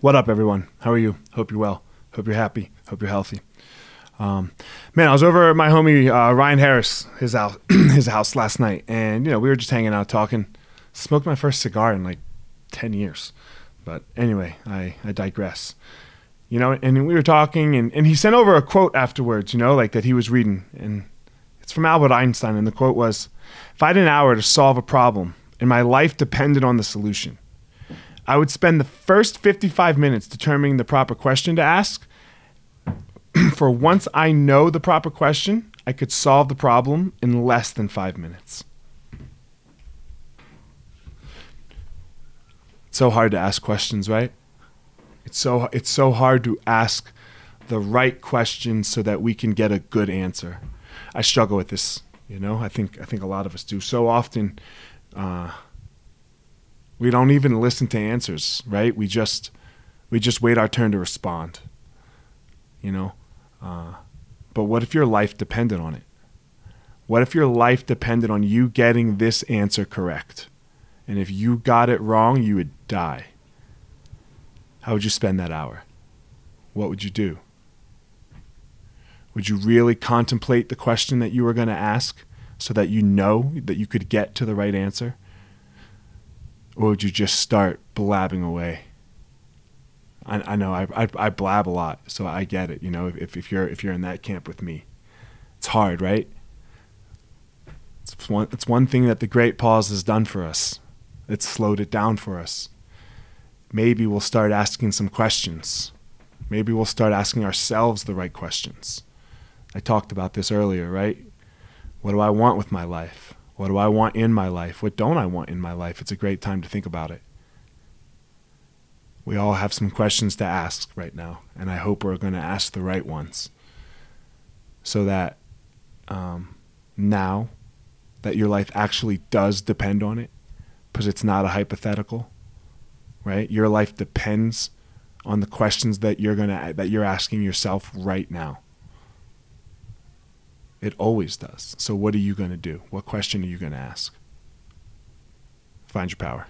What up, everyone? How are you? Hope you're well. Hope you're happy. Hope you're healthy. Um, man, I was over at my homie uh, Ryan Harris, his house, his house last night, and you know we were just hanging out talking. Smoked my first cigar in like ten years, but anyway, I I digress. You know, and we were talking, and, and he sent over a quote afterwards. You know, like that he was reading, and it's from Albert Einstein, and the quote was, "If I had an hour to solve a problem, and my life depended on the solution." I would spend the first 55 minutes determining the proper question to ask. For once I know the proper question, I could solve the problem in less than five minutes. It's so hard to ask questions, right? It's so it's so hard to ask the right question so that we can get a good answer. I struggle with this, you know. I think I think a lot of us do. So often, uh, we don't even listen to answers, right? We just we just wait our turn to respond. You know, uh, but what if your life depended on it? What if your life depended on you getting this answer correct? And if you got it wrong, you would die. How would you spend that hour? What would you do? Would you really contemplate the question that you were going to ask so that you know that you could get to the right answer? Or would you just start blabbing away? I, I know I, I, I blab a lot, so I get it. You know, if, if you're if you're in that camp with me, it's hard, right? It's one it's one thing that the great pause has done for us. It's slowed it down for us. Maybe we'll start asking some questions. Maybe we'll start asking ourselves the right questions. I talked about this earlier, right? What do I want with my life? What do I want in my life? What don't I want in my life? It's a great time to think about it. We all have some questions to ask right now, and I hope we're going to ask the right ones so that um, now that your life actually does depend on it, because it's not a hypothetical, right? Your life depends on the questions that you're gonna that you're asking yourself right now. It always does. So, what are you going to do? What question are you going to ask? Find your power.